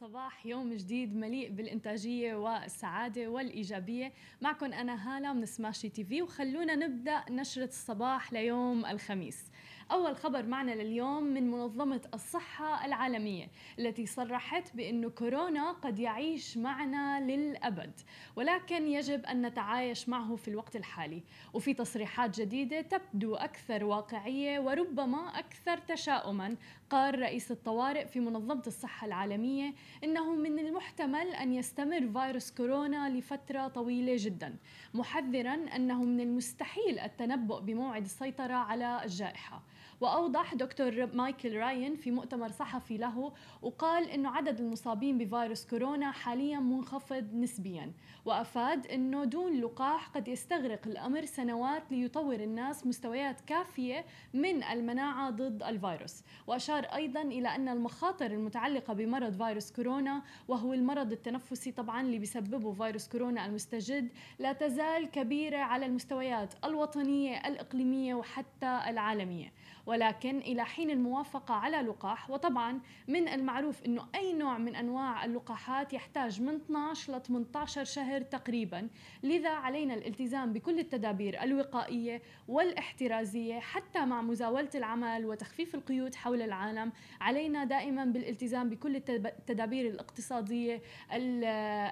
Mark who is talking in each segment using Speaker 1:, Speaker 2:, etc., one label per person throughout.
Speaker 1: الصباح يوم جديد مليء بالإنتاجية والسعادة والإيجابية. معكم أنا هالة من سماشي تي في وخلونا نبدأ نشرة الصباح ليوم الخميس. أول خبر معنا لليوم من منظمة الصحة العالمية التي صرحت بأن كورونا قد يعيش معنا للأبد. ولكن يجب أن نتعايش معه في الوقت الحالي. وفي تصريحات جديدة تبدو أكثر واقعية وربما أكثر تشاؤما. قال رئيس الطوارئ في منظمة الصحة العالمية إنه من المحتمل أن يستمر فيروس كورونا لفترة طويلة جدا محذرا أنه من المستحيل التنبؤ بموعد السيطرة على الجائحة. وأوضح دكتور مايكل راين في مؤتمر صحفي له وقال أنه عدد المصابين بفيروس كورونا حاليا منخفض نسبيا وأفاد أنه دون لقاح قد يستغرق الأمر سنوات ليطور الناس مستويات كافية من المناعة ضد الفيروس. وأشار أيضا إلى أن المخاطر المتعلقة بمرض فيروس كورونا وهو المرض التنفسي طبعا اللي بيسببه فيروس كورونا المستجد لا تزال كبيرة على المستويات الوطنية الإقليمية وحتى العالمية. ولكن إلى حين الموافقة على لقاح وطبعا من المعروف أنه أي نوع من أنواع اللقاحات يحتاج من 12 ل 18 شهر تقريبا. لذا علينا الالتزام بكل التدابير الوقائية والاحترازية حتى مع مزاولة العمل وتخفيف القيود حول العالم. علينا دائما بالالتزام بكل التدابير الاقتصادية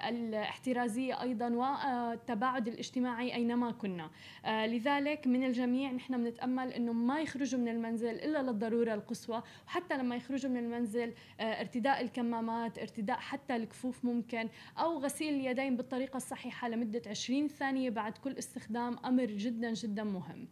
Speaker 1: الاحترازية أيضا والتباعد الاجتماعي أينما كنا. آه، لذلك من الجميع نحن بنتأمل أنه ما يخرجوا من المنزل المنزل إلا للضرورة القصوى وحتى لما يخرجوا من المنزل آه، ارتداء الكمامات ارتداء حتى الكفوف ممكن أو غسيل اليدين بالطريقة الصحيحة لمدة 20 ثانية بعد كل استخدام أمر جدا جدا مهم.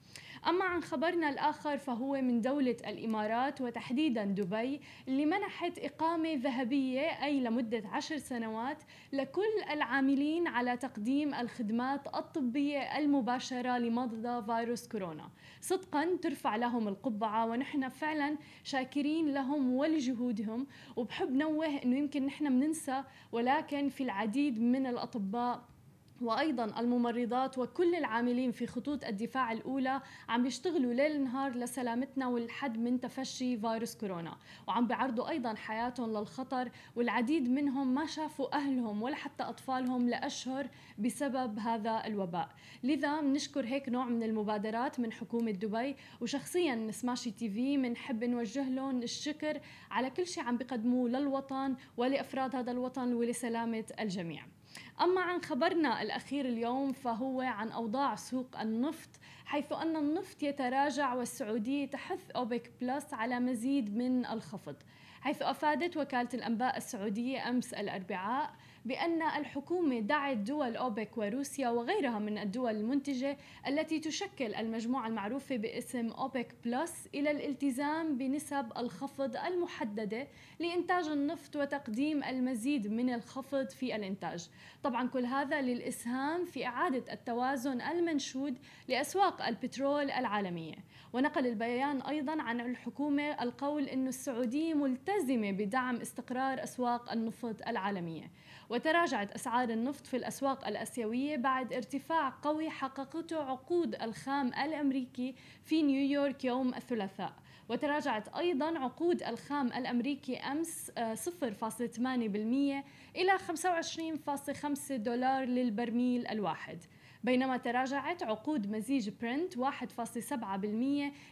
Speaker 1: أما عن خبرنا الآخر فهو من دولة الإمارات وتحديدا دبي اللي منحت إقامة ذهبية أي لمدة عشر سنوات لكل العاملين على تقديم الخدمات الطبية المباشرة لمرضى فيروس كورونا. صدقا ترفع لهم القبعة ونحن فعلا شاكرين لهم ولجهودهم وبحب نوه أنه يمكن نحن بننسى ولكن في العديد من الأطباء وأيضا الممرضات وكل العاملين في خطوط الدفاع الأولى عم بيشتغلوا ليل نهار لسلامتنا والحد من تفشي فيروس كورونا. وعم بيعرضوا أيضا حياتهم للخطر والعديد منهم ما شافوا أهلهم ولا حتى أطفالهم لأشهر بسبب هذا الوباء. لذا بنشكر هيك نوع من المبادرات من حكومة دبي وشخصيا سماشي تي في بنحب نوجه لهم الشكر على كل شيء عم بيقدموه للوطن ولأفراد هذا الوطن ولسلامة الجميع. أما عن خبرنا الأخير اليوم فهو عن أوضاع سوق النفط حيث أن النفط يتراجع والسعودية تحث أوبك بلس على مزيد من الخفض حيث أفادت وكالة الأنباء السعودية أمس الأربعاء بأن الحكومة دعت دول أوبك وروسيا وغيرها من الدول المنتجة التي تشكل المجموعة المعروفة باسم أوبك بلس إلى الالتزام بنسب الخفض المحددة لإنتاج النفط وتقديم المزيد من الخفض في الإنتاج. طبعا كل هذا للإسهام في إعادة التوازن المنشود لأسواق البترول العالمية. ونقل البيان أيضا عن الحكومة القول أن السعودية ملتزمة بدعم استقرار أسواق النفط العالمية. وتراجعت أسعار النفط في الأسواق الأسيوية بعد ارتفاع قوي حققته عقود الخام الأمريكي في نيويورك يوم الثلاثاء. وتراجعت أيضا عقود الخام الأمريكي أمس 0.8% آه، إلى 25.5 دولار للبرميل الواحد. بينما تراجعت عقود مزيج برنت 1.7%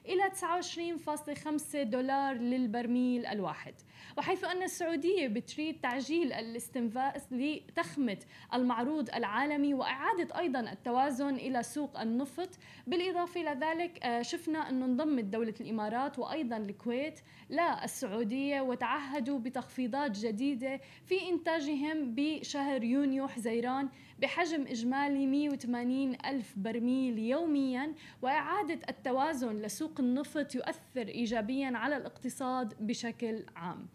Speaker 1: إلى 29.5 دولار للبرميل الواحد. وحيث أن السعودية بتريد تعجيل الاستنفاذ لتخمة المعروض العالمي وإعادة أيضا التوازن إلى سوق النفط. بالإضافة إلى ذلك آه، شفنا أنه انضمت دولة الإمارات وأيضا الكويت للسعودية وتعهدوا بتخفيضات جديدة في إنتاجهم بشهر يونيو حزيران بحجم إجمالي 180 ألف برميل يوميا وإعادة التوازن لسوق النفط يؤثر إيجابيا على الاقتصاد بشكل عام.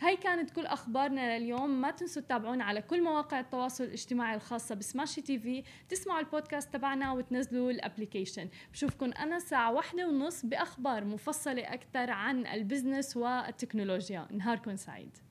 Speaker 1: هاي كانت كل أخبارنا لليوم. ما تنسوا تتابعونا على كل مواقع التواصل الاجتماعي الخاصة بسماشي تي في. تسمعوا البودكاست تبعنا وتنزلوا ال application. بشوفكم أنا الساعة واحدة ونص بأخبار مفصلة أكثر عن ال business والتكنولوجيا. نهاركم سعيد.